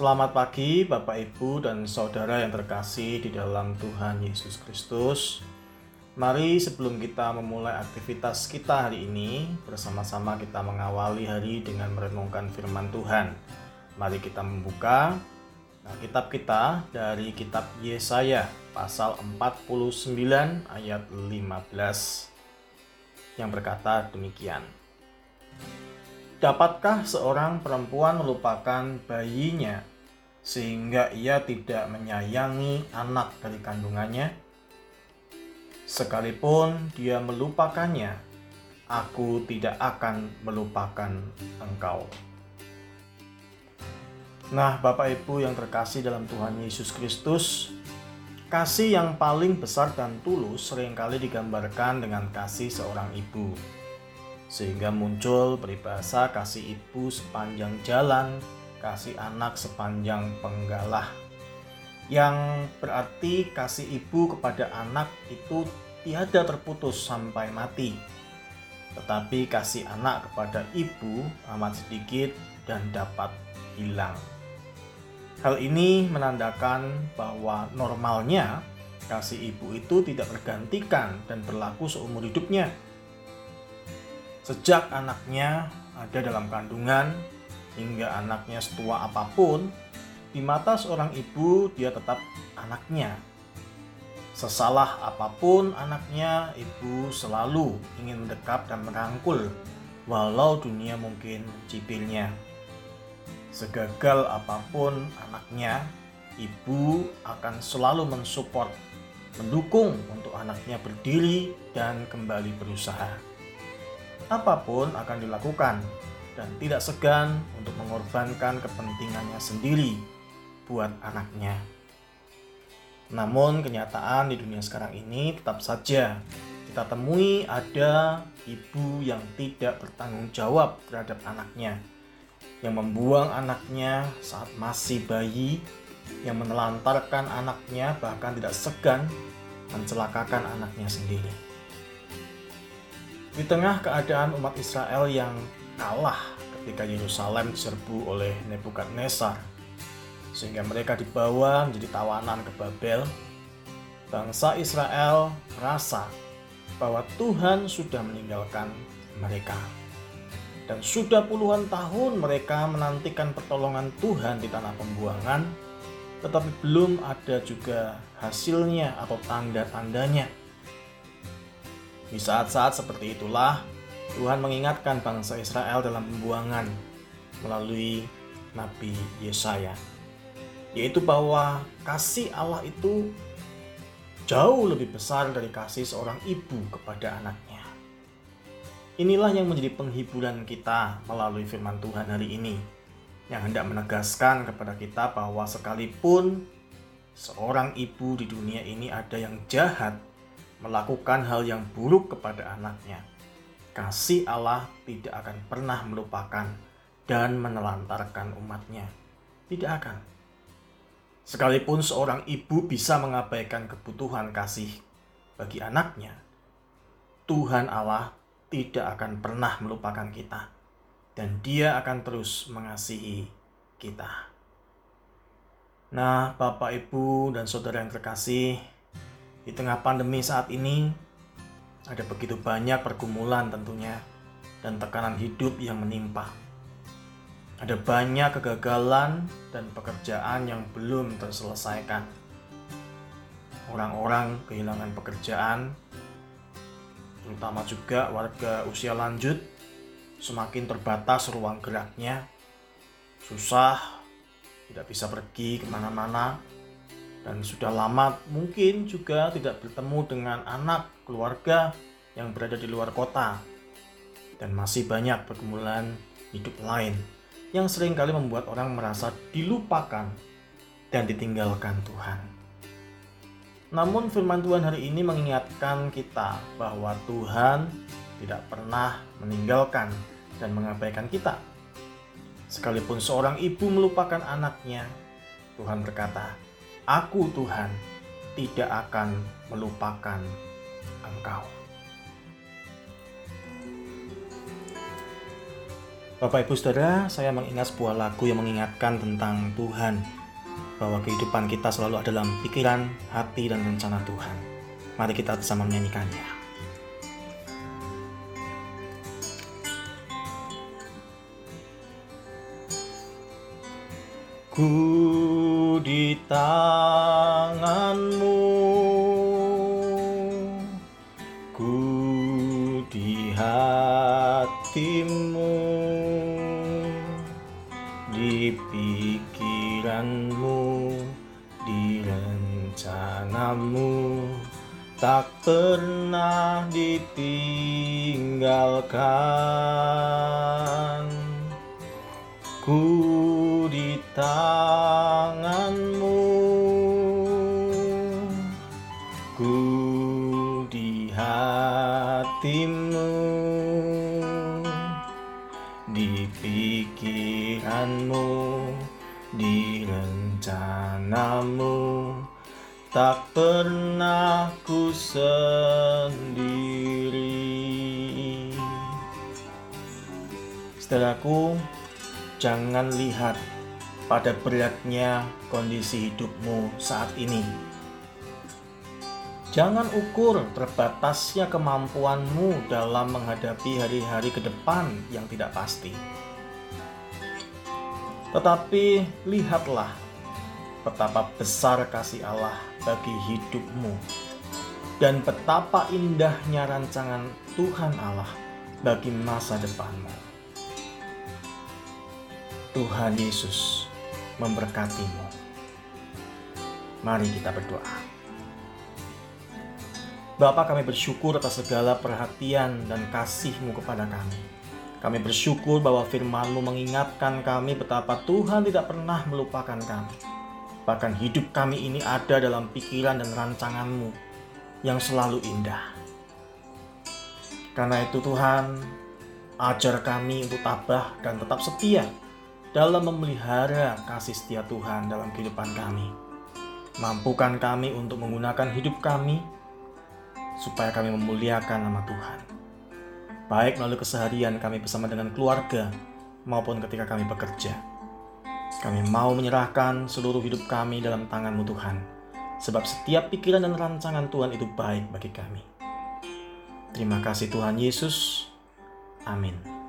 Selamat pagi Bapak Ibu dan Saudara yang terkasih di dalam Tuhan Yesus Kristus. Mari sebelum kita memulai aktivitas kita hari ini, bersama-sama kita mengawali hari dengan merenungkan firman Tuhan. Mari kita membuka nah, kitab kita dari kitab Yesaya pasal 49 ayat 15 yang berkata demikian. Dapatkah seorang perempuan melupakan bayinya sehingga ia tidak menyayangi anak dari kandungannya? Sekalipun dia melupakannya, aku tidak akan melupakan engkau. Nah, Bapak Ibu yang terkasih dalam Tuhan Yesus Kristus, kasih yang paling besar dan tulus sering kali digambarkan dengan kasih seorang ibu sehingga muncul peribahasa kasih ibu sepanjang jalan, kasih anak sepanjang penggalah. Yang berarti kasih ibu kepada anak itu tiada terputus sampai mati. Tetapi kasih anak kepada ibu amat sedikit dan dapat hilang. Hal ini menandakan bahwa normalnya kasih ibu itu tidak tergantikan dan berlaku seumur hidupnya Sejak anaknya ada dalam kandungan hingga anaknya setua apa pun, di mata seorang ibu dia tetap anaknya. Sesalah apa pun anaknya, ibu selalu ingin mendekap dan merangkul, walau dunia mungkin mencibirnya. Segagal apa pun anaknya, ibu akan selalu mensupport, mendukung untuk anaknya berdiri dan kembali berusaha apa pun akan dilakukan dan tidak segan untuk mengorbankan kepentingannya sendiri buat anaknya. Namun kenyataan di dunia sekarang ini tetap saja kita temui ada ibu yang tidak bertanggung jawab terhadap anaknya, yang membuang anaknya saat masih bayi, yang menelantarkan anaknya bahkan tidak segan mencelakakan anaknya sendiri. Di tengah keadaan umat Israel yang kalah ketika Yerusalem diserbu oleh Nebukadnezar, sehingga mereka dibawa menjadi tawanan ke Babel, bangsa Israel merasa bahwa Tuhan sudah meninggalkan mereka. Dan sudah puluhan tahun mereka menantikan pertolongan Tuhan di tanah pembuangan, tetapi belum ada juga hasilnya atau tanda-tandanya di saat-saat seperti itulah Tuhan mengingatkan bangsa Israel dalam pembuangan melalui Nabi Yesaya, yaitu bahwa kasih Allah itu jauh lebih besar dari kasih seorang ibu kepada anaknya. Inilah yang menjadi penghiburan kita melalui firman Tuhan hari ini, yang hendak menegaskan kepada kita bahwa sekalipun seorang ibu di dunia ini ada yang jahat, melakukan hal yang buruk kepada anaknya, kasih Allah tidak akan pernah melupakan dan menelantarkan umatnya. Tidak akan. Sekalipun seorang ibu bisa mengabaikan kebutuhan kasih bagi anaknya, Tuhan Allah tidak akan pernah melupakan kita, dan Dia akan terus mengasihi kita. Nah, Bapak, Ibu, dan saudara yang terkasih, di tengah pandemi saat ini, ada begitu banyak pergumulan tentunya dan tekanan hidup yang menimpa. Ada banyak kegagalan dan pekerjaan yang belum terselesaikan. Orang-orang kehilangan pekerjaan, terutama juga warga usia lanjut, semakin terbatas ruang geraknya, susah, tidak bisa pergi ke mana-mana, dan sudah lama mungkin juga tidak bertemu dengan anak keluarga yang berada di luar kota dan masih banyak pergumulan hidup lain yang sering kali membuat orang merasa dilupakan dan ditinggalkan Tuhan. Namun firman Tuhan hari ini mengingatkan kita bahwa Tuhan tidak pernah meninggalkan dan mengabaikan kita. Sekalipun seorang ibu melupakan anaknya, Tuhan berkata, Aku Tuhan tidak akan melupakan engkau. Bapak Ibu Saudara, saya mengingat sebuah lagu yang mengingatkan tentang Tuhan bahwa kehidupan kita selalu ada dalam pikiran, hati, dan rencana Tuhan. Mari kita bersama menyanyikannya. Ku di tanganmu. Ku di hatimu. Di pikiranmu Di rencanamu. Tak pernah ditinggalkan. Ku di tanganmu pikiranmu Di rencanamu Tak pernah ku sendiri Setelahku, jangan lihat pada beratnya kondisi hidupmu saat ini. Jangan ukur terbatasnya kemampuanmu dalam menghadapi hari-hari ke depan yang tidak pasti. Tetapi lihatlah betapa besar kasih Allah bagi hidupmu dan betapa indahnya rancangan Tuhan Allah bagi masa depanmu. Tuhan Yesus memberkatimu. Mari kita berdoa. Bapak kami bersyukur atas segala perhatian dan kasih-Mu kepada kami. Kami bersyukur bahwa firman-Mu mengingatkan kami betapa Tuhan tidak pernah melupakan kami. Bahkan hidup kami ini ada dalam pikiran dan rancangan-Mu yang selalu indah. Karena itu Tuhan, ajar kami untuk tabah dan tetap setia dalam memelihara kasih setia Tuhan dalam kehidupan kami. Mampukan kami untuk menggunakan hidup kami supaya kami memuliakan nama Tuhan. Baik melalui keseharian kami bersama dengan keluarga maupun ketika kami bekerja. Kami mau menyerahkan seluruh hidup kami dalam tangan-Mu Tuhan. Sebab setiap pikiran dan rancangan Tuhan itu baik bagi kami. Terima kasih Tuhan Yesus. Amin.